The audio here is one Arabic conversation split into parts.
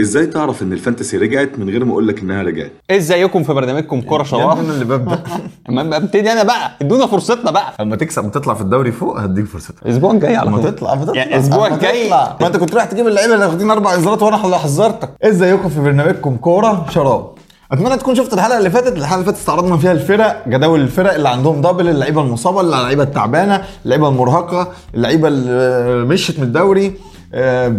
إزاي تعرف ان ال fantasy رجعت من غير ما أقول لك انها رجعت؟ ازيكم في برنامجكم كورة شراب ابني اللي ببدا اما ابتدي أنا بقى. ادونا فرصتنا بقى. لما تكسب وتطلع في الدوري فوق هديك فرصتك. الأسبوع الجاي على طول. تطلع بتطلع يعني الأسبوع الجاي. تطلع. ما أنت كنت رايح تجيب اللعيبه اللي واخدين أربع انذارات وأنا اللي حذرتك. ازيكم في برنامجكم كورة شراب؟ أتمنى تكون شفت الحلقة اللي فاتت. الحلقة اللي فاتت استعرضنا فيها الفرق جداول الفرق اللي عندهم double اللعيبة المصابة اللعيبة التعبانة اللعيبة المرهقة اللعيبة اللي مشت من الدوري. آه،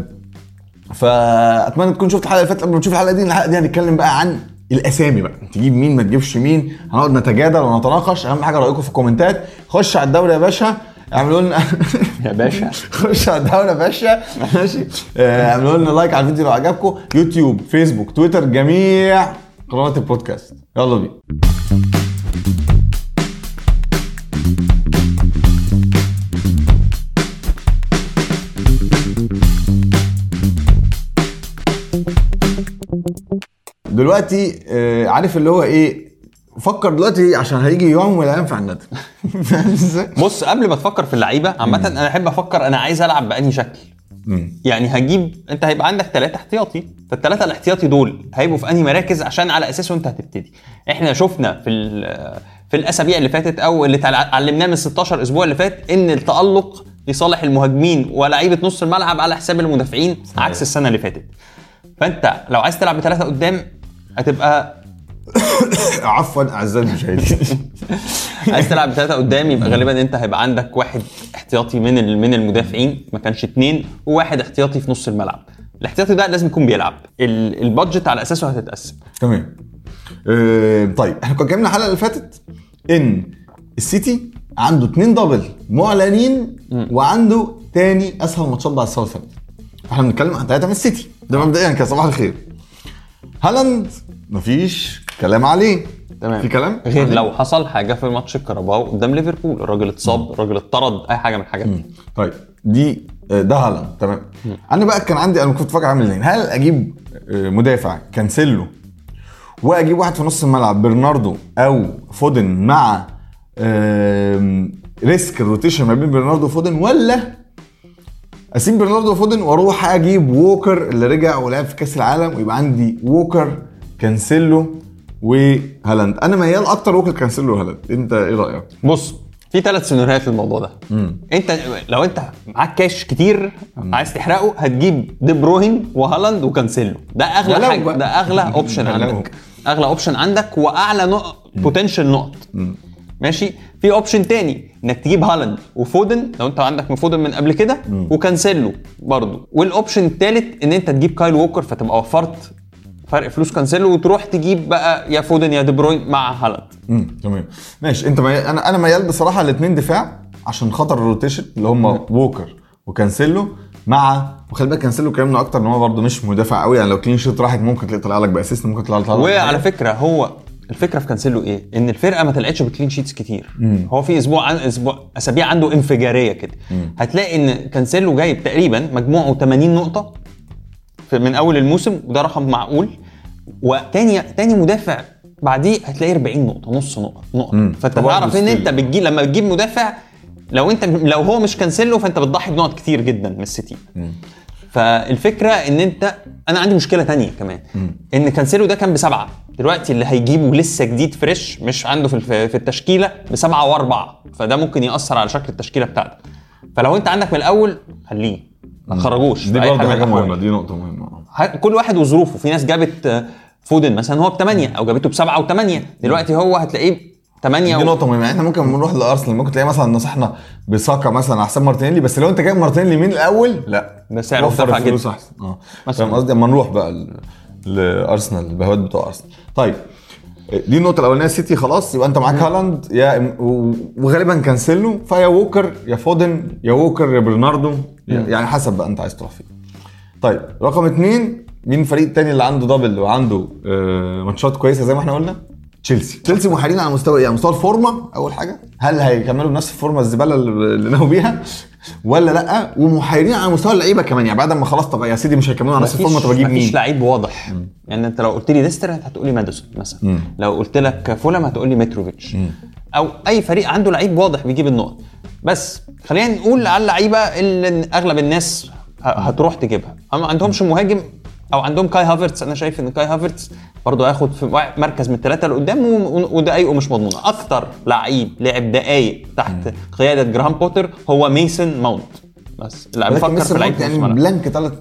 فأتمنى تكون شفت الحلقة اللي فاتت. قبل ما تشوف الحلقة دي الحلقة دي هنتكلم بقى عن الأسامي بقى. تجيب مين ما تجيبش مين. هنقعد نتجادل ونتناقش. أهم حاجة رأيكم في ال comment ات. خش على الدوري يا باشا. اعملوا لنا يا باشا. خش على الدوري يا باشا. ماشي. آه، اعملوا لنا like على الفيديو لو عجبكم. يوتيوب فيسبوك تويتر جميع قنوات البودكاست. يلا بينا. دلوقتي آه، عارف اللي هو إيه فكر دلوقتي عشان هيجي يوم ولا ينفع الندم. إزاي؟ بص قبل ما تفكر في اللعيبة عامة أنا أحب أفكر أنا عايز ألعب بأنهي شكل. يعني هجيب أنت هيبقى عندك ثلاثة احتياطي. فالثلاثة الاحتياطي دول هيبقوا في أنهي مراكز؟ عشان على أساسه أنت هتبتدي. إحنا شفنا في في الأسابيع اللي فاتت أو اللي علمناه من 16 أسبوع اللي فات إن التألق لصالح المهاجمين ولاعيبة نص الملعب على حساب المدافعين عكس السنة اللي فاتت. فأنت لو عايز تلعب بثلاثه قدام هتبقى عفوا أعزائي المشاهدين. عايز تلعب بثلاثه قدام يبقى غالبا أنت هيبقى عندك واحد احتياطي من من المدافعين ما كانش اتنين وواحد احتياطي في نص الملعب. الاحتياطي ده لازم يكون بيلعب. ال- البادجت على أساسه هتتقسم. تمام. آه، طيب إحنا كنا اتكلمنا الحلقة اللي فاتت إن السيتي عنده اتنين دبل معلنين وعنده تاني أسهل ماتشات بعد ساوثهامبتون إحنا بنتكلم عن ثلاثة من السيتي. ده مبدئيا كده صباح الخير. هالاند مفيش كلام عليه. تمام. في كلام؟ غير؟ لو حصل حاجة في ماتش الكهرباء قدام ليفربول الراجل اتصاب الراجل اتطرد أي حاجة من الحاجات دي. طيب دي آه، ده هالاند. تمام. أنا بقى كان عندي أنا كنت فاكر عامل إزاي هل أجيب آه، مدافع كانسيلو وأجيب واحد في نص الملعب برناردو أو فودن مع risk ال rotation ما بين برناردو وفودن ولا أسيب برناردو وفودن وأروح أجيب ووكر اللي رجع ولعب في كأس العالم ويبقى عندي ووكر كانسيلو وهالاند. أنا ميال أكتر ووكر كانسيلو وهالاند. أنت إيه رأيك؟ بص في ثلاث سيناريوهات للموضوع ده. أنت لو أنت معاك كاش كتير عايز تحرقه هتجيب دي بروينه وهالاند وكانسيلو. ده أغلى حاجة. بقى. ده أغلى option. عندك. أغلى option عندك وأعلى نقط potential نقط. ماشي؟ في option تاني إنك تجيب هالاند وفودن. لو أنت عندك من فودن من قبل كده وكانسيلو برضو. وال option التالت إن أنت تجيب كايل ووكر فتبقى وفرت فرق فلوس كانسيلو وتروح تجيب بقى يا فودن يا دي بروينه مع هالاند. امم تمام. ماشي. انت ميال أنا أنا ميال بصراحة الاثنين دفاع عشان خاطر ال rotation اللي هم ووكر وكانسيلو مع وخلي بالك كانسيلو كلامنا أكتر إن هو برده مش مدافع قوي. يعني لو clean sheet راحت ممكن تلاقي طلع لك ب assist ممكن تطلع لك وعلى فكرة هو الفكرة في كانسيلو إيه؟ إن الفرقة ما طلعتش ب clean sheets كتير. هو في أسبوع عن أسبوع أسابيع عنده انفجارية كده. هتلاقي إن كانسيلو جايب تقريبا مجموعه 80 نقطة من أول الموسم وده رقم معقول. وتاني تاني مدافع بعديه هتلاقي 40 نقطة نص نقطة نقطة. مم. فأنت فبرضه تعرف إن. أنت بتجيب لما بتجيب مدافع لو أنت لو هو مش كانسيلو فأنت بتضحي بنقط كتير جدا من السيتي. فالفكرة إن أنت أنا عندي مشكلة تانية كمان. إن كانسيلو ده كان بسبعة. دلوقتي اللي هيجيبه لسه جديد fresh مش عنده في في التشكيلة بسبعة وأربعة. فده ممكن يأثر على شكل التشكيلة بتاعتك فلو أنت عندك من الأول خليه. ما تخرجوش دي برضه حاجة. مهمة دي نقطة مهمة. كل واحد وظروفه. في ناس جابت آه، فودن مثلا هو بثمانيه أو جابته بسبعة وثمانيه دلوقتي هو هتلاقيه ثمانيه دي و... نقطة مهمة. يعني إحنا ممكن نروح لأرسنال ممكن تلاقي مثلا نصحنا بساكا مثلا على حساب مارتينيلي بس لو أنت جايب مارتينيلي من الأول لا. ده وفر مرتفع الفلوس جدا. أحسن. آه. فاهم قصدي؟ أما نروح بقى لأرسنال البهوات بتوع أرسنال. طيب. دي النقطة الأولانية السيتي خلاص يبقى أنت معاك هالاند يا وغالبا كانسيلو يا ووكر يا فودن يا ووكر يا برناردو يعني حسب بقى أنت عايز تروح فين. طيب رقم اثنين مين الفريق التاني اللي عنده double وعنده آه، ماتشات كويسة زي ما إحنا قلنا؟ تشيلسي. تشيلسي محيرين على مستوى على مستوى الفورمة أول حاجة. هل هيكملوا بنفس الفورمة الزبالة اللي نهوا بيها؟ ولا لا؟ ومحيرين على مستوى اللعيبة كمان. يعني بعد ما خلاص طب يا سيدي مش هيكملوا على نفس الفورمه طب أجيب مفيش مين؟ لعيب واضح. يعني أنت لو قلت لي ليستر هتقول لي ماديسون مثلا. لو قلت لك فولم هتقول لي متروفيتش أو أي فريق عنده لعيب واضح بيجيب النقط. بس خلينا نقول على اللعيبة اللي أغلب الناس هتروح تجيبها. ما عندهمش مهاجم أو عندهم كاي هافرتس أنا شايف إن كاي هافرتس برضه هياخد في مركز من الثلاثه اللي قدام ودقايقه مش مضمونه أكتر لعيب لعب دقايق تحت قيادة جراهام بوتر هو ميسون ماونت بس لا ولكن بفكر في لعيب يعني. blank ثلاث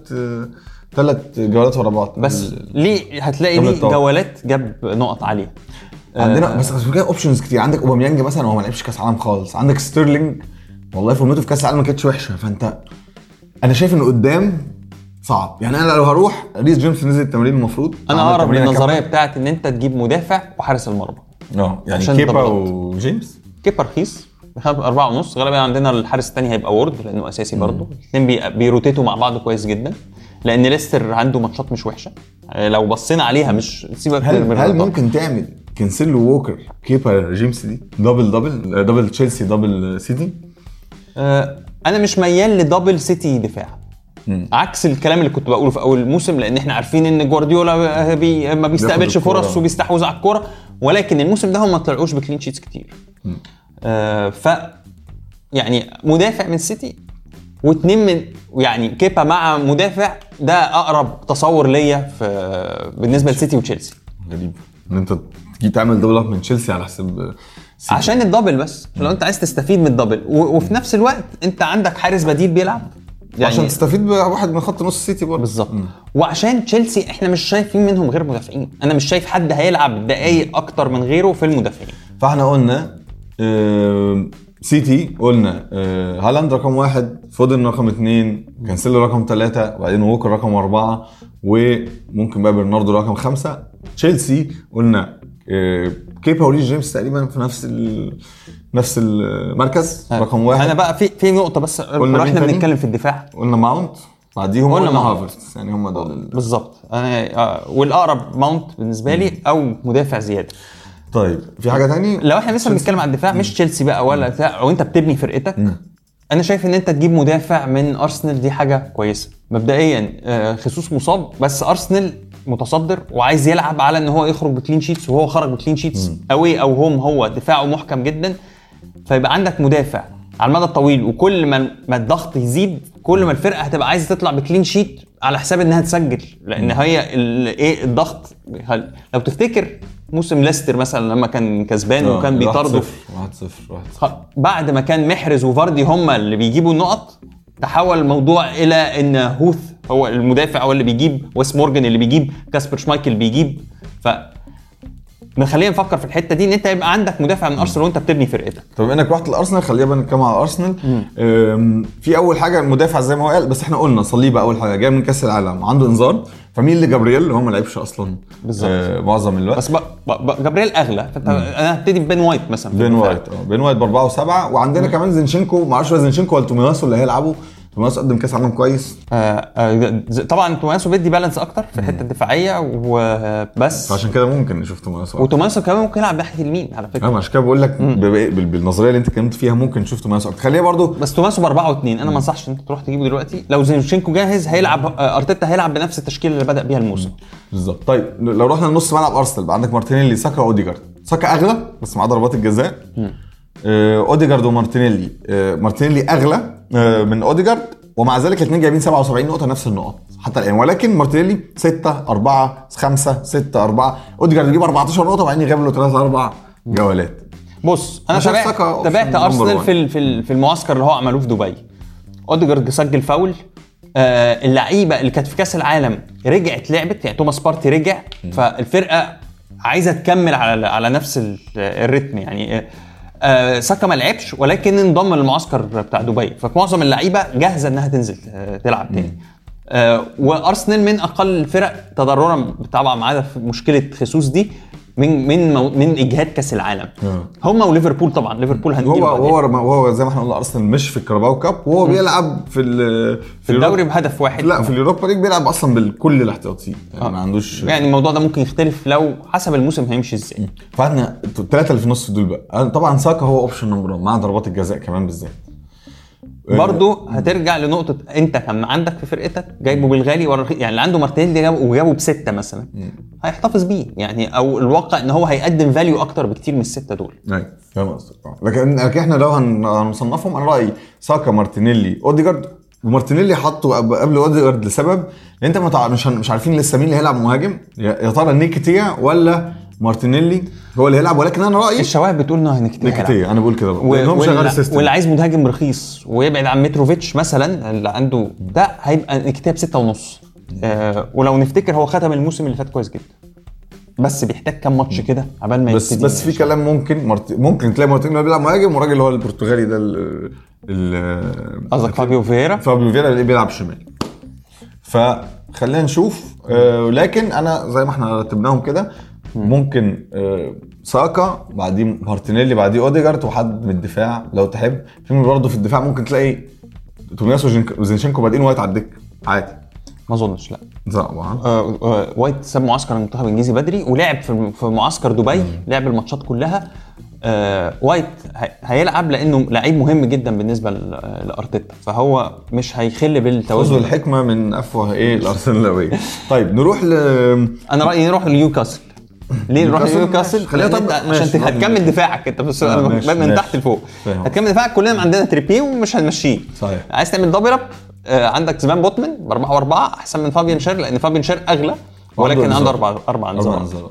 ثلاث جولات ورا بعض. بس ليه؟ هتلاقي ليه. جولات جاب نقط عالية. عندنا بس بس كده options كتير. عندك اوباميانج مثلا هو ما لعبش كأس عالم خالص. عندك ستيرلينج والله فورمته في كأس العالم ما كانتش وحشة. فانت أنا شايف إن قدام صعب. يعني أنا لو هروح ريس جيمس نزل التمرين المفروض. أنا أقرب للنظرية. بتاعت إن أنت تجيب مدافع وحارس المرمى. آه يعني كيبا. وجيمس؟ كيبا رخيص. أربعة ونص. غالبا عندنا الحارس الثاني هيبقى وورد لأنه أساسي برضه. الاثنين بي... بي rotate وا مع بعض كويس جدا. لأن ليستر عنده ماتشات مش وحشة. آه، لو بصينا عليها مش سيبك هل من هل. ممكن تعمل كنسيلو ووكر كيبا جيمس دي double double double تشيلسي double سيتي؟ آه، أنا مش ميال ل double سيتي دفاع. عكس الكلام اللي كنت بقوله في أول الموسم لأن إحنا عارفين إن جوارديولا بي ما بيستقبلش. فرص وبيستحوذ على الكورة ولكن الموسم ده هم ما طلعوش ب clean sheets كتير. آه ف يعني مدافع من السيتي واثنين من يعني كيبا مع مدافع ده أقرب تصور ليا في بالنسبة لسيتي وتشيلسي. غريب. إن أنت تيجي تعمل double من تشيلسي على حساب سيتي. عشان ال double بس لو أنت عايز تستفيد من ال double وفي نفس الوقت أنت عندك حارس بديل بيلعب عشان تستفيد بواحد من خط نص السيتي برضه. بالظبط. وعشان تشيلسي إحنا مش شايفين منهم غير مدافعين. أنا مش شايف حد هيلعب دقايق أكتر من غيره في المدافعين. فاحنا قلنا آه، سيتي قلنا آه، هالاند رقم واحد فودن رقم اثنين كانسيلو رقم ثلاثة وبعدين ووكر رقم أربعة وممكن بقى برناردو رقم خمسة. تشيلسي قلنا آه، كيبا وريس جيمس تقريبا في نفس ال... نفس المركز رقم واحد. أنا بقى في في نقطة بس لو إحنا؟ بنتكلم في الدفاع. قلنا ماونت بعديهم قلنا قلنا. هافرتس. يعني هم دول ال- بالظبط. أنا آه، والأقرب ماونت بالنسبة لي أو مدافع زيادة. طيب في حاجة تاني؟ لو إحنا لسه بنتكلم عن الدفاع مش تشيلسي بقى ولا بتاع أو أنت بتبني فرقتك أنا شايف إن أنت تجيب مدافع من أرسنال دي حاجة كويسة. مبدئيا آه، خصوص مصاب بس أرسنال متصدر وعايز يلعب على إن هو يخرج ب clean sheets وهو خرج ب clean sheets away أو home هو دفاعه محكم جدا فيبقى عندك مدافع على المدى الطويل وكل ما ما الضغط يزيد كل ما الفرقة هتبقى عايزة تطلع ب clean sheet على حساب إنها تسجل لأن هي إيه الضغط؟ هل- لو تفتكر موسم ليستر مثلا لما كان كسبان آه، وكان بيطارده 1-0 1-0 1-0 خ- بعد ما كان محرز وفاردي هم اللي بيجيبوا النقط تحول الموضوع إلى إن هوث هو المدافع هو اللي بيجيب ويس مورجان اللي بيجيب كاسبر شمايكل بيجيب. ف خلينا نفكر في الحتة دي إن أنت يبقى عندك مدافع من أرسنال وأنت بتبني فرقتك. طب إنك رحت الأرسنال خلينا بقى نتكلم على ارسنال في أول حاجة المدافع زي ما هو قال بس إحنا قلنا ساليبا أول حاجة جاي من كأس العالم عنده إنذار. فمين اللي جابرييل اللي هو ما لعبش أصلا بالظبط. آه معظم الوقت. بس ب... ب... ب... جابرييل أغلى. فأنت أنا هبتدي ببين وايت مثلا بين. وايت آه بين وايت بأربعة وسبعة. وعندنا كمان زينشينكو ما أعرفش زينشينكو ولا تومياسو اللي هيلعبوا. تومياسو قدم كاس عالم كويس. آه آه طبعا تومياسو بيدي balance أكتر في الحته الدفاعيه وبس فعشان كده ممكن نشوف تومياسو وتومياسو كمان ممكن يلعب ناحية اليمين على فكرة. أنا عشان كده بقول لك بالنظرية اللي أنت اتكلمت فيها ممكن نشوف تومياسو أكتر. خليها برضو بس تومياسو باربعه واثنين أنا ما أنصحش إن أنت تروح تجيبه دلوقتي. لو زينشينكو جاهز هيلعب آه، أرتيتا هيلعب بنفس التشكيلة اللي بدأ بيها الموسم. بالظبط. طيب لو رحنا لنص ملعب أرسنال عندك مارتينيلي ساكا واوديجارد ساكا أغلى بس معاه ضربات الجزاء. اوديجارد ومارتينيلي. آه، مارتينيلي أغلى آه، من اوديجارد ومع ذلك الاثنين جايبين 77 نقطة نفس النقط حتى الآن. ولكن مارتينيلي 6 4 5 6 4 اوديجارد يجيب 14 نقطة وبعدين يغيب له 3 4 جولات. بص أنا تابعت تابعت أرسنال. في في ال- في المعسكر اللي هو عملوه في دبي. اوديجارد سجل فاول. آه اللعيبة اللي كانت في كأس العالم رجعت لعبت يعني توماس بارتي رجع فالفرقة عايزة تكمل على على نفس ال- الريتم يعني آه، ساكا ما لعبش ولكن انضم للمعسكر بتاع دبي. فمعظم اللعيبة جاهزة إنها تنزل آه، تلعب تاني. آه وأرسنال من أقل الفرق تضررا طبعا معانا في مشكلة خصوص دي. من من مو- من إجهاد كأس العالم. آه. هم وليفربول طبعا. ليفربول هو هنجيله بعدين. هو وهو زي ما إحنا قلنا أرسنال مش في الكاراباو كاب وهو بيلعب في ال- في الدوري بهدف واحد. لا في اليوروبا ليج بيلعب أصلا بالكل الاحتياطيين يعني ما عندوش يعني الموضوع ده ممكن يختلف لو حسب الموسم هيمشي إزاي. فاحنا الثلاثه اللي في النص دول بقى. طبعا ساكا هو option number 1 مع ضربات الجزاء كمان بالذات. برضه هترجع لنقطة أنت كان عندك في فرقتك جايبه بالغالي ولا. يعني اللي عنده مارتينيلي جابه وجابه بستة مثلا. هيحتفظ بيه. يعني أو الواقع إن هو هيقدم value أكتر بكتير من الستة دول. أيوه فاهم قصدك. آه. لكن لكن إحنا لو هن- هنصنفهم أنا رايي ساكا مارتينيلي أوديجارد. ومارتينيلي حطه قب- قبل أوديجارد لسبب أنت مش مش عارفين لسه مين اللي هيلعب مهاجم يا ترى نكيتيا ولا مارتينيلي هو اللي هيلعب ولكن أنا رأيي الشواهد بتقول إنه نكيتيا نيكيتيا أنا بقول كده. و- هو شغال ال system واللي عايز مهاجم رخيص ويبعد عن متروفيتش مثلا اللي عنده ده هيبقى نكيتيا ب ستة ونص. آه ولو نفتكر هو ختم الموسم اللي فات كويس جدا. بس بيحتاج كام ماتش كده عبال ما بس يبتدي بس في كلام ممكن مرت... ممكن تلاقي مارتينيلي بيلعب مهاجم وراجل اللي هو البرتغالي ده قصدك فابيو فييرا؟ فابيو فيرا اللي بيلعب شمال. فخلينا نشوف. آه لكن أنا زي ما إحنا رتبناهم كده ممكن آه ساكا بعديه مارتينيلي بعديه اوديجارد وحد من الدفاع لو تحب. في برضه في الدفاع ممكن تلاقي تومياسو وزينك- وزينشينكو بادئين وايت على الدكة. عادي. ما اظنش لا. ها آه آه وايت ساب معسكر المنتخب الانجليزي بدري ولعب في في معسكر دبي لعب الماتشات كلها. آه وايت هي- هيلعب لأنه لعيب مهم جدا بالنسبة لأرتيتا. فهو مش هيخل خذوا بالتوازن الحكمة من أفواه الأرسنالوية. طيب نروح ل أنا رأيي نروح لنيوكاسل ليه نروح نيوكاسل؟ خلينا لأن طب- عشان هتكمل دفاعك انت بس من. تحت لفوق. هتكمل دفاعك كلنا عندنا تريبيه ومش هنمشيه صحيح. عايز تعمل double up آه، عندك سفين بوتمان بأربعة وأربعة أحسن من فابيان شير لأن فابيان شير أغلى ولكن عنده. أربع أربع انذارات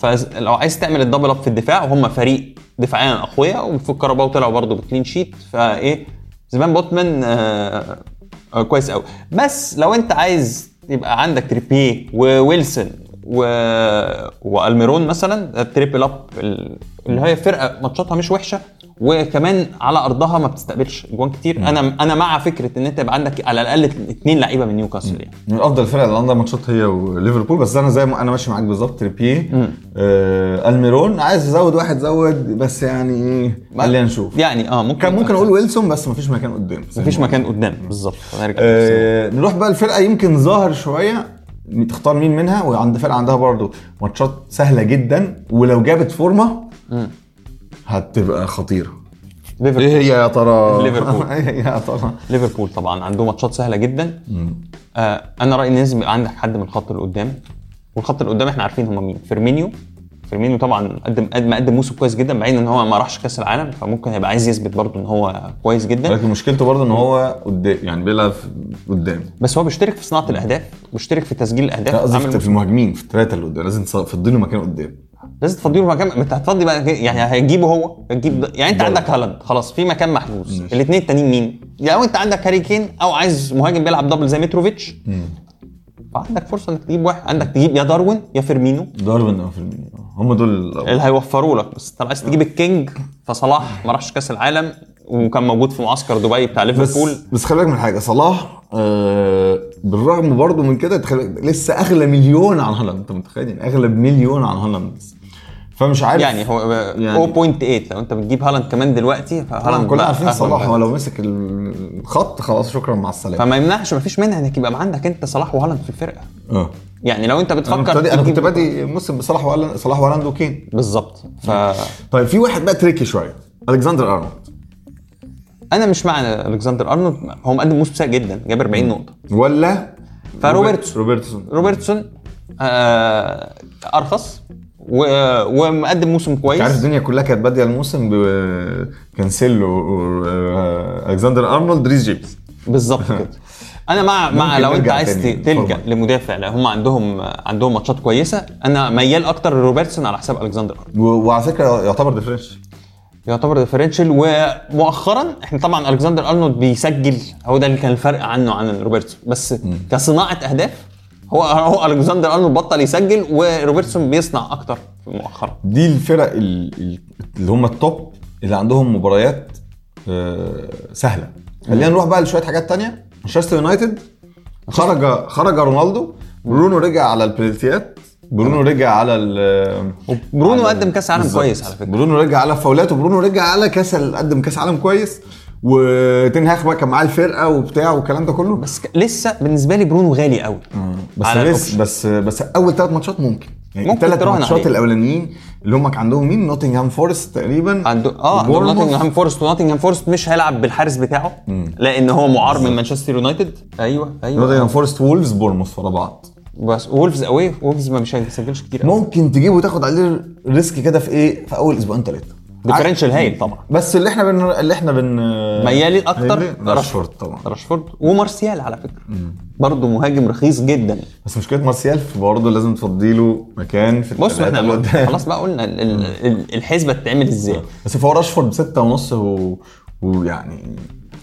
فلو عايز تعمل ال double up في الدفاع وهم فريق دفاعيا أقوياء وفي الكاراباو طلعوا برضه ب clean sheet فإيه سفين بوتمان آه آه كويس قوي بس لو أنت عايز يبقى عندك تريبيه وويلسون و... وألميرون مثلا ال triple up ال- اللي هي فرقة ماتشاتها مش وحشة وكمان على أرضها ما بتستقبلش جوان كتير. أنا أنا مع فكرة إن أنت يبقى عندك على الأقل اثنين لعيبة من نيوكاسل يعني. من أفضل الفرق اللي عندها ماتشات هي وليفربول بس أنا زي ما أنا ماشي معاك بالظبط تريبيه آه ألميرون عايز ازود واحد زود بس يعني خلينا نشوف. يعني آه ممكن كان ممكن أقول ويلسون بس مفيش مكان قدام. مفيش مكان قدام بالظبط. آه نروح بقى الفرقة يمكن ظاهر شوية. تختار مين منها وعند فرقة عندها برضو ماتشات سهلة جدا ولو جابت form هتبقى خطيرة. ليفربول. إيه هي يا ترى؟ ليفربول. هي يا ترى؟ ليفربول طبعا عنده ماتشات سهلة جدا. آه أنا رأيي لازم يبقى عندك حد من الخط اللي قدام والخط اللي قدام إحنا عارفين هم مين. فيرمينيو فيرمينيو طبعا قدم قدم قدم موسم كويس جدا بعيد إن هو ما راحش كأس العالم فممكن هيبقى عايز يثبت برضه إن هو كويس جدا ولكن مشكلته برضه إن هو قدام يعني بيلعب قدام بس هو بيشترك في صناعة الأهداف بيشترك في تسجيل الأهداف لا قصدي في- المهاجمين في الثلاثه اللي قدام لازم تفضي له مكان قدام لازم تفضي له مكان ما انت هتفضي بقى يعني هتجيبه هو هتجيب. يعني انت. عندك هالاند خلاص في مكان محجوز. الاثنين التانيين مين؟ يعني لو انت عندك هاري كين أو عايز مهاجم بيلعب double زي متروفيتش فعندك فرصة إنك تجيب واحد. عندك تجيب يا داروين يا فيرمينو. داروين أو فيرمينيو هم دول اللي هيوفروا لك. بس أنت عايز تجيب ال king فصلاح ما راحش كأس العالم وكان موجود في معسكر دبي بتاع بس ليفربول. بس خلي بالك من حاجة صلاح آه بالرغم برضه من كده لسه أغلى مليون عن هالاند. أنت متخيل يعني أغلى بمليون عن هالاند. بس. فمش عارف. يعني هو يعني- 0.8 لو انت بتجيب هالاند كمان دلوقتي فهالاند كلنا بقى عارفين صلاح هو لو مسك الخط خلاص شكرا مع السلامة. فما يمنعش ما فيش منها إنك يبقى عندك أنت صلاح وهالاند في الفرقة. آه. يعني لو أنت أنا بتفكر كنت أنا كنت تجيب- بادئ الموسم بصلاح وهالاند صلاح وهالاند وكين. بالظبط. فانا طيب في واحد بقى tricky شوية. ألكسندر أرنولد. مش مع ألكسندر أرنولد هو مقدم موسم سيء جدا جاب 40 نقطة. ولا روبرتسون. روبرتسون. روبرتسون آه أرخص. و... ومقدم موسم انت عارف كويس. الدنيا كلها كانت بادية الموسم بكانسيلو آه، ألكسندر أرنولد ريس جيمس. بالظبط كده. أنا مع مع لو أنت عايز تلجأ. لمدافع لأن هم عندهم عندهم ماتشات كويسة. أنا ميال أكتر لروبرتسون على حساب ألكسندر. ارنولد وعلى فكرة يعتبر differen- يعتبر differential ومؤخرا إحنا طبعا ألكسندر أرنولد بيسجل. هو ده اللي كان الفرق عنه عن روبرتسون. بس كصناعة أهداف هو هو ألكسندر أرنولد بطل يسجل وروبرتسون بيصنع أكتر مؤخرا دي الفرق ال- ال- اللي هم ال top اللي عندهم مباريات آه، سهلة. خلينا نروح بقى لشوية حاجات تانية. مانشستر يونايتد خرج خرج رونالدو. برونو رجع على ال penaltyات برونو رجع على ال برونو على- قدم كأس عالم. كويس على فكرة. برونو رجع على فاولات وبرونو رجع على كأس قدم كأس عالم كويس. وتين هاج بقى كان معاه الفرقة وبتاع والكلام ده كله. بس ك- لسه بالنسبة لي برونو غالي قوي. بس على لسه. بس بس أول ثلاث ماتشات ممكن. يعني ممكن الثلاث ماتشات. الأولانيين اللي هم كان عندهم مين؟ نوتنغهام فورست تقريبا. عنده آه. نوتنجهام فورست. ونوتنجهام فورست مش هيلعب بالحارس بتاعه لأن هو معار من مانشستر يونايتد. أيوه أيوه. نوتنغهام فورست وولفز بورنموث ورا بعض. بس وولفز أوي. وولفز ما مش هيسجلش كتير قوي ممكن تجيبه وتاخد عليه risk كده في إيه؟ في أول أسبوعين ثلاثة differential هايل طبعا. بس اللي إحنا بن اللي إحنا بن ميالين أكتر؟ راشفورد. طبعا. راشفورد. ومارسيال على فكرة. برضه مهاجم رخيص جدا. بس مشكلة مارسيال برضه لازم تفضي له مكان في بص إحنا. خلاص بقى قلنا ال- ال- ال- الحسبة تتعمل إزاي؟ بس فهو راشفورد بستة ونص و... ويعني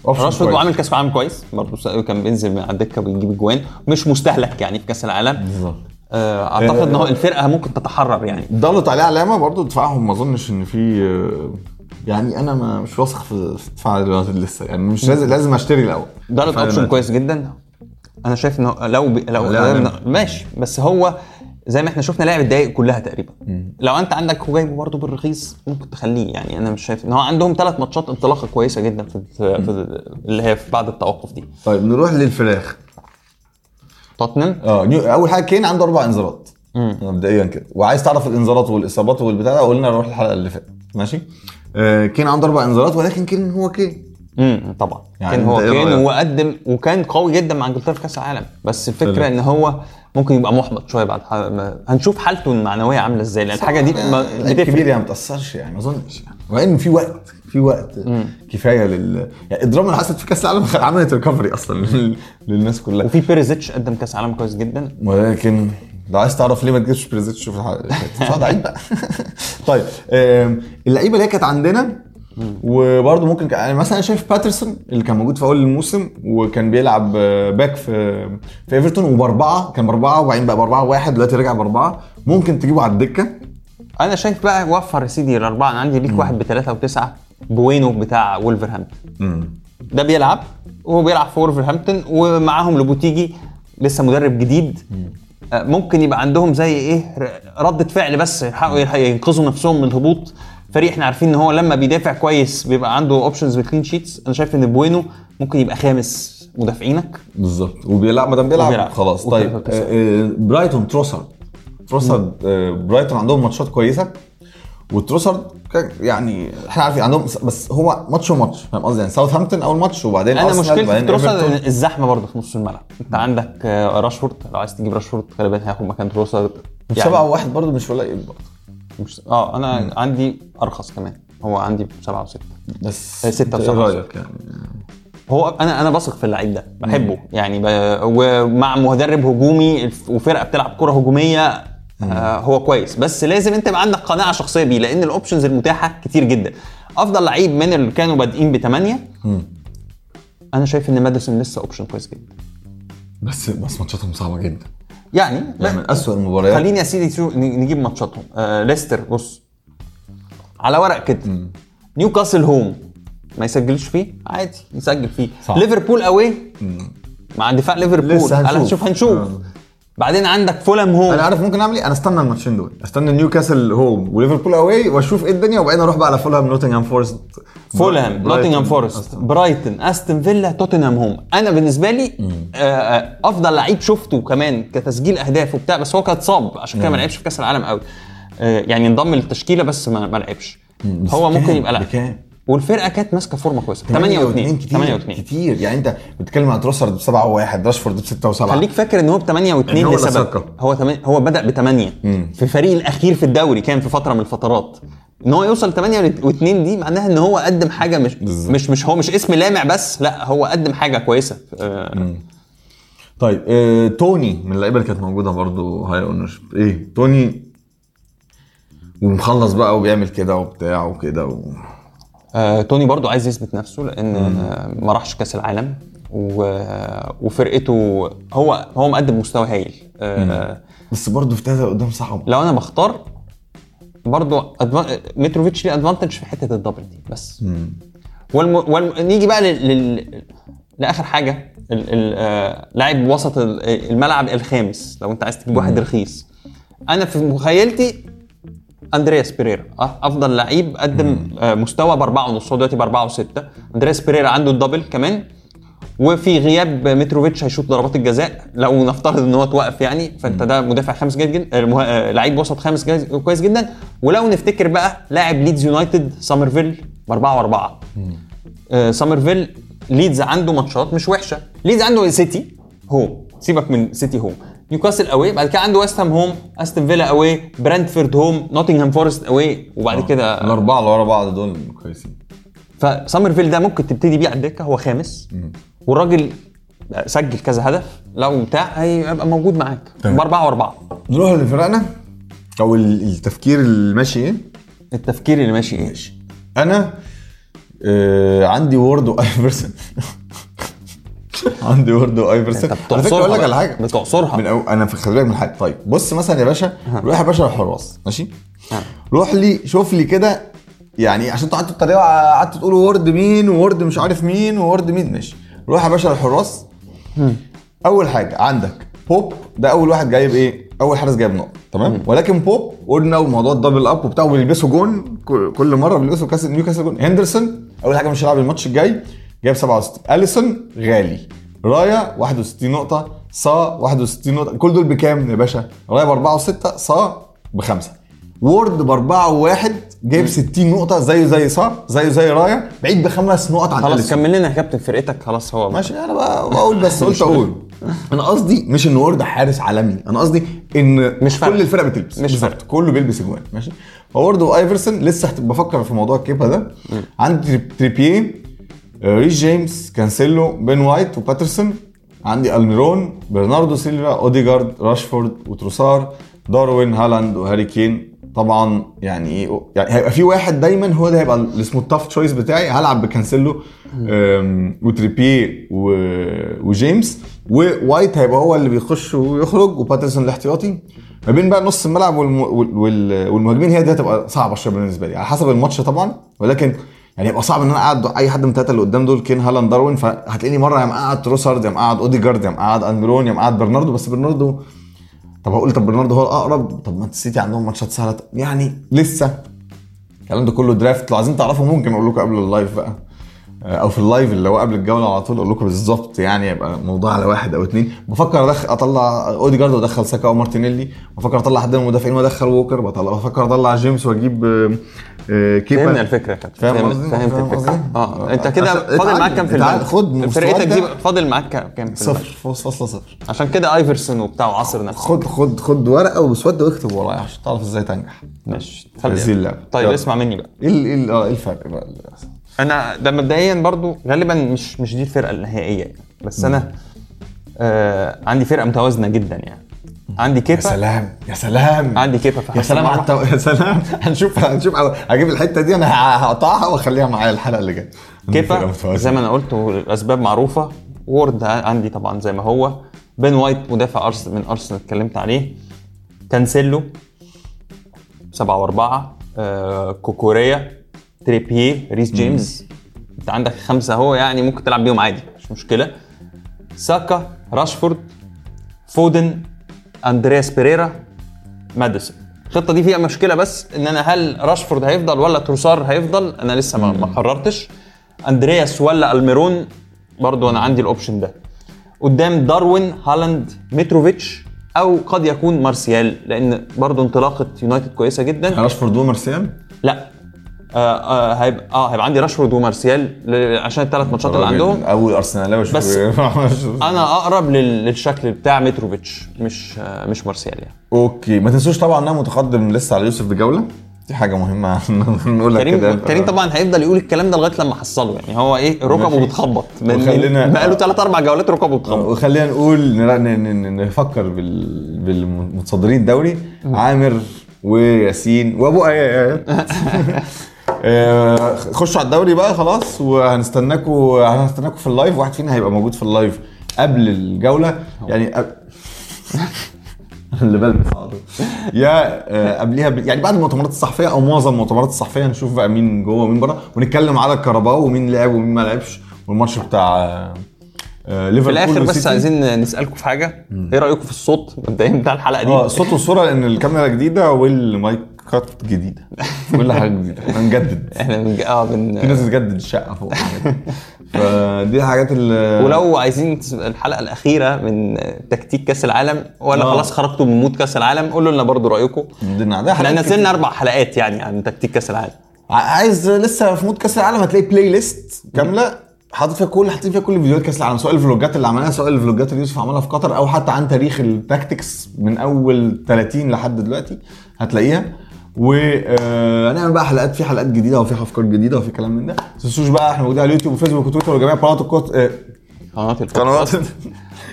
راشفورد. وعامل كاس عالم كويس. برضه كان بينزل من على الدكة ويجيب اجوان مش مستهلك يعني في كاس العالم. بالظبط. آه، أعتقد إن هو الفرقة ممكن تتحرر يعني. ضلت عليه علامة برضه دفاعهم. ما أظنش إن في يعني أنا ما مش واثق في دفاع دلوقتي لسه. يعني مش لازم لازم أشتري الأول. دفاع اوبشن. كويس جدا. أنا شايف إنه لو بي لو. ماشي. بس هو زي ما إحنا شفنا لعب الدقايق كلها تقريبا. لو أنت عندك هو جايبه برضه بالرخيص ممكن تخليه. يعني أنا مش شايف إن هو عندهم ثلاث ماتشات انطلاقة كويسة جدا في, في اللي هي في بعد التوقف دي. طيب نروح للفراخ. توتنهام؟ آه نيو أول حاجة كين عنده أربع انذارات. مبدئيا كده. وعايز تعرف الانذارات والإصابات والبتاع ده قلنا نروح الحلقة اللي فاتت. ماشي؟ آه كين عنده أربع انذارات ولكن كين هو كين. امم طبعا. يعني كان هو إيه كان رأيك؟ وقدم وكان قوي جدا مع إنجلترا في كأس العالم. بس الفكرة. إن هو ممكن يبقى محبط شوية بعد ما- هنشوف حالته المعنوية عاملة إزاي لأن الحاجة دي ما- كبير يعني ما تاثرش يعني ما أظنش يعني. وبعدين في وقت. في وقت كفاية لل يعني الدراما اللي حصلت في كأس العالم عملت recovery أصلا لل- للناس كلها. وفي بيريزيتش قدم كأس عالم كويس جدا. ولكن لو عايز تعرف ليه ما تجيبش بريزيتش في الحلقة عيب بقى طيب اللعيبة اللي هي كانت عندنا وبرضه ممكن يعني مثلا شايف باترسون اللي كان موجود في أول الموسم وكان بيلعب back في في ايفرتون وبأربعة كان بأربعة وبعدين بقى بأربعة واحد دلوقتي رجع بأربعة. ممكن تجيبه على الدكة. أنا شايف بقى وفر يا سيدي الأربعة. أنا عندي ليك واحد بثلاثه وتسعة. بوينو بتاع وولفرهامبتون. ده بيلعب وهو بيلعب في وولفرهامبتون ومعاهم لوبوتيجي لسه مدرب جديد. آه، ممكن يبقى عندهم زي إيه ردة فعل بس يحاولوا يلح- ينقذوا نفسهم من الهبوط. فريق إحنا عارفين إن هو لما بيدافع كويس بيبقى عنده options بال clean sheets أنا شايف إن بوينو ممكن يبقى خامس مدافعينك. بالظبط. وبيلعب ما دام بيلعب. خلاص. طيب. آه، آه، برايتون تروسارد. آه، برايتون عندهم ماتشات كويسة. وتروسارد كان- يعني إحنا عارفين عندهم بس هو ماتش وماتش فاهم قصدي؟ يعني ساوثهامبتون أول ماتش وبعدين أنا مشكلتي في. إن الزحمة برضه في نص الملعب. أنت عندك آه، راشفورد لو عايز تجيب راشفورد غالبا هياخد مكان تروسارد سبعة وواحد برضه مش قليل برضه. مش آه أنا عندي أرخص كمان. هو عندي سبعة وستة. بس آه، ستة إنت وسبعة. إيه رايك يعني؟ هو أنا أنا بثق في اللعيب ده بحبه. يعني ب... ومع مدرب هجومي وفرقة بتلعب كرة هجومية آه هو كويس. بس لازم انت يبقى عندك قناعة شخصية بيه لأن الاوبشنز المتاحة كتير جدا. أفضل لعيب من اللي كانوا بادئين بثمانيه أنا شايف إن ماديسون لسه option كويس جدا. بس بس ماتشاتهم صعبة جدا. يعني يعني من اسوء المباريات. خليني يا سيدي نجيب ماتشاتهم. آه ليستر بص. على ورق كده. نيوكاسل home. ما يسجلش فيه؟ عادي يسجل فيه. صح. ليفربول اوي مع دفاع ليفربول. هنشوف هنشوف. آه. بعدين عندك فولهام home. أنا عارف ممكن أعمل إيه؟ أنا أستنى الماتشين دول. أستنى نيوكاسل home وليفربول away وأشوف إيه الدنيا وبعدين أروح بقى على فولهام نوتنغهام فورست. فولهام نوتنغهام فورست أستون. برايتون أستون فيلا توتنهام home. أنا بالنسبة لي آه، آه، أفضل لعيب شفته كمان كتسجيل أهداف وبتاع بس هو كان اتصاب عشان كده ما لعبش في كأس العالم قوي آه، يعني انضم للتشكيلة بس ما لعبش. هو؟ ممكن يبقى لاعب بكام؟ والفرقة كانت ماسكة فورمة كويسة. 8 و2 كتير 8 و2 كتير. يعني انت بتتكلم عن تروسرد ب 7 و1 راشفورد ب 6 و7 خليك فاكر إن هو ب 8 و2 يعني هو اللي لسبب. هو تمن... هو بدأ ب 8 في الفريق الأخير في الدوري كان في فترة من الفترات. إن هو يوصل 8 و2 دي معناها إن هو قدم حاجة مش بالظبط. مش مش هو مش اسم لامع بس لا هو قدم حاجة كويسة. آه، طيب آه، توني من اللعيبة اللي كانت موجودة برضو high ownership إيه؟ توني ومخلص بقى وبيعمل كده وبتاع وكده و... آه، توني برضو عايز يثبت نفسه لأن آه، ما راحش كأس العالم و... وفرقته هو هو مقدم مستوى هايل. آه، بس برضو في تلاتة قدام صعب. لو أنا بختار برضو advan... متروفيتش ليه advantage في حتة ال double دي بس. والم... والم... نيجي بقى لل... لل... لآخر حاجة ال... ال... آه... لاعب وسط ال- الملعب الخامس لو أنت عايز تجيب واحد رخيص. أنا في مخيلتي أندرياس بيريرا أه، أفضل لعيب قدم آه، مستوى بأربعة ونص هو دلوقتي بأربعة وستة. أندرياس بيريرا عنده ال double كمان. وفي غياب متروفيتش هيشوط ضربات الجزاء لو نفترض إن هو توقف يعني فأنت ده مدافع خامس جيد جدا المه... آه، لعيب وسط خامس جيد كويس جدا. ولو نفتكر بقى لاعب ليدز يونايتد سامرفيل بأربعة وأربعة. آه، سامرفيل ليدز عنده ماتشات مش وحشة. ليدز عنده سيتي home. سيبك من سيتي home. نيوكاسل away بعد كده عنده ويست هام home استون فيلا away برنتفورد home نوتنغهام فورست away وبعد كده الأربعة اللي ورا بعض دول كويسين. فسامرفيل ده ممكن تبتدي بيه على الدكة. هو خامس. والراجل سجل كذا هدف. لو بتاع هيبقى موجود معاك. باربعه وأربعة. نروح لفرقنا. أو ال- التفكير الماشي إيه؟ التفكير اللي ماشي إيه؟ أنا آه عندي وورد وايفرسون عندي وورد وايفرسون انت على فكرة بتعصرها أقول لك على. حاجة. بتعصرها من أو أنا في خلي بالك من حاجة. طيب بص مثلا يا باشا روح يا باشا الحراس ماشي. روح لي شوف لي كده يعني عشان أنتوا قعدتوا تتريقوا قعدتوا تقولوا وورد مين وورد مش عارف مين وورد مين ماشي. روح يا باشا الحراس أول حاجة عندك بوب ده أول واحد جايب إيه؟ أول حارس جايب نقط تمام؟ ولكن بوب قلنا وموضوع ال double up وبتاع وبيلبسوا جون كل مرة بيلبسوا كاس نيوكاسل جون. هندرسون أول حاجة مش هيلعب الماتش الجاي. جايب 67 أليسون غالي. رايا 61 نقطة صا 61 نقطة. كل دول بكام يا باشا؟ رايا ب 4 و6 صا بخمسة. وورد ب 4 و1 جايب 60 نقطة زيه زي صا زيه زي رايا. بعيد بخمس نقط عن خلاص. كمل لنا يا كابتن فرقتك خلاص هو ماشي أنا بقى بقول بس قلت أقول. أنا قصدي مش إن وورد حارس عالمي أنا قصدي إن مش. كل الفرق بتلبس. مش بالظبط كله بيلبس إجوان. ماشي. فوورد وآيفرسون لسه بفكر في موضوع الكيبا ده. عندي تريبيه ريس جيمس كانسيلو بين وايت وباترسون عندي ألميرون برناردو سيلفا اوديجارد راشفورد وتروسار داروين هالاند وهاري كين. طبعا يعني إيه يعني هيبقى في واحد دايما هو ده هيبقى اسمه ال tough choice بتاعي هلعب بكانسيلو آم، وتريبيه و- وجيمس ووايت هيبقى هو اللي بيخش ويخرج وباترسون الاحتياطي. ما بين بقى نص الملعب والم... وال- وال... والمهاجمين هي دي هتبقى صعبة شوية بالنسبة لي على حسب الماتش طبعا ولكن يعني يبقى صعب إن أنا أقعد أي حد من الثلاثه اللي قدام دول كين هالاند داروين فهتلاقيني مرة يا مقعد تروسارد يا مقعد أوديجارد يا مقعد الميرون يا مقعد برناردو بس برناردو طب هقول طب برناردو هو الأقرب؟ طب ما السيتي عندهم ماتشات سهلة. يعني لسه. الكلام ده كله draft. لو عايزين تعرفوا ممكن أقول لكم قبل ال live بقى. آه، أو في ال live اللي هو قبل الجولة على طول أقول لكم بالظبط يعني يبقى موضوع على واحد أو اتنين. بفكر ادخل أطلع أوديجارد وادخل ساكا ومارتينيلي. بفكر أطلع حد من المدافعين وأدخل ووكر. بطلع بفكر أطلع جيمس وأجيب آه، آه، كيبا فهمنا الفكرة يا كابتن فاهم فهمت- قصدي؟ فهمت فاهم الفكرة قصدي؟ آه أنت كده فاضل معاك كام في الملعب؟ خد من فرقتك دي. فاضل معاك كام في؟ صفر فاصلة صفر عشان كده آيفرسون وبتاع وعصر نفسه خد خد خد ورقة واسود واكتب ورايا عشان تعرف إزاي تنجح ماشي هذه. طيب. اسمع مني بقى إيه ال- إيه ال- آه إيه الفرق بقى؟ أنا ده مبدئيا برضو غالبا مش مش دي الفرقة النهائية يعني. بس أنا آه عندي فرقة متوازنة جدا يعني عندي يا كيبا سلام يا سلام. عندي كيبا يا سلام على. التو... يا سلام. هنشوف هنشوف هجيب الحتة دي أنا هقطعها وأخليها معايا الحلقة اللي جاية. كيبا. زي ما أنا قلت الاسباب معروفة. وورد عندي طبعا زي ما هو. بن وايت مدافع ارسنال من أرسنال اتكلمت عليه. كانسيلو سبعة وأربعة. آه كوكوريا تريبيه ريس جيمس أنت عندك خمسة أهو يعني ممكن تلعب بيهم عادي مش مشكلة. ساكا راشفورد فودن أندرياس بيريرا ماديسون. الخطة دي فيها مشكلة بس إن أنا هل راشفورد هيفضل ولا تروسار هيفضل؟ أنا لسه ما ما قررتش. أندرياس ولا ألميرون؟ برضو أنا عندي ال option ده. قدام داروين هالاند متروفيتش أو قد يكون مارسيال لأن برضو انطلاقة يونايتد كويسة جدا. راشفورد ومارسيال؟ لا. آه آه هيبقى آه هيبقى عندي راشفورد ومارسيال عشان الثلاث ماتشات اللي عندهم. اول ارسنالاوي بس أنا أقرب لل- للشكل بتاع متروفيتش مش آه مش مارسيال يعني. أوكي. ما تنسوش طبعا ان أنا متقدم لسه على يوسف بجوله دي حاجة مهمة. نقولها كريم كده. كريم طبعا هيفضل يقول الكلام ده لغاية لما احصله يعني. هو إيه؟ ركبه. بتخبط وخلينا- بقى له ثلاث أربع جولات ركبه بتخبط وخلينا نقول نفكر بال... بالمتصدرين الدوري. عامر وياسين وأبو ايات خشوا على الدوري بقى خلاص وهنستناكوا هنستناكوا في ال live واحد فينا هيبقى موجود في ال live قبل الجولة. يعني أب... اللي بلبس على طول. يا آه، قبليها ب... يعني بعد المؤتمرات الصحفية أو معظم المؤتمرات الصحفية هنشوف بقى مين جوه ومين بره ونتكلم على الكهرباء ومين لعب ومين ما لعبش والماتش بتاع آه، آه، في ليفربول الآخر بس والسيتي. عايزين نسالكم في حاجة. إيه رأيكم في الصوت مبدئيا بتاع الحلقة دي؟ آه الصوت والصورة لأن الكاميرا جديدة والمايكات جديدة. كل حاجة جديدة. إحنا بنجدد. إحنا بنج... آه في بن... ناس بتجدد الشقة فوق. فدي الحاجات اللي ولو عايزين الحلقة الأخيرة من تكتيك كأس العالم ولا آه. خلاص خرجتوا من mood كأس العالم قولوا لنا برضو رأيكم. ده إحنا نزلنا. أربع حلقات يعني عن تكتيك كأس العالم. عايز لسه في mood كأس العالم هتلاقي playlist كاملة. حاطط فيها كل حاطين فيها كل فيديوهات كأس العالم. سواء الفلوجات اللي عملها سواء الفلوجات اللي يوسف عملها في قطر أو حتى عن تاريخ ال tactics من أول 30 لحد دلوقتي هتلاقيها. وهنعمل بقى حلقات في حلقات جديدة وفي أفكار جديدة وفي كلام من ده. ما تنسوش بقى إحنا موجودين على اليوتيوب وفيسبوك وتويتر وجميع قنوات الكوت آه، قنوات البودكاست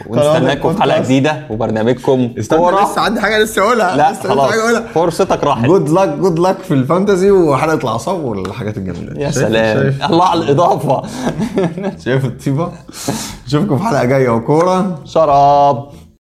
ونستناكم في حلقة. جديدة وبرنامجكم. استنى كورة. لسه عندي حاجة لسه أقولها. لا لسه خلاص. حاجة أقولها. فرصتك راحت. جود لك جود لك في الفانتزي وحلقة الأعصاب والحاجات الجميلة. يا سلام. شايف؟ الله على الإضافة. شايف الطيبة؟ نشوفكم في حلقة جاية. وكورة. شراب.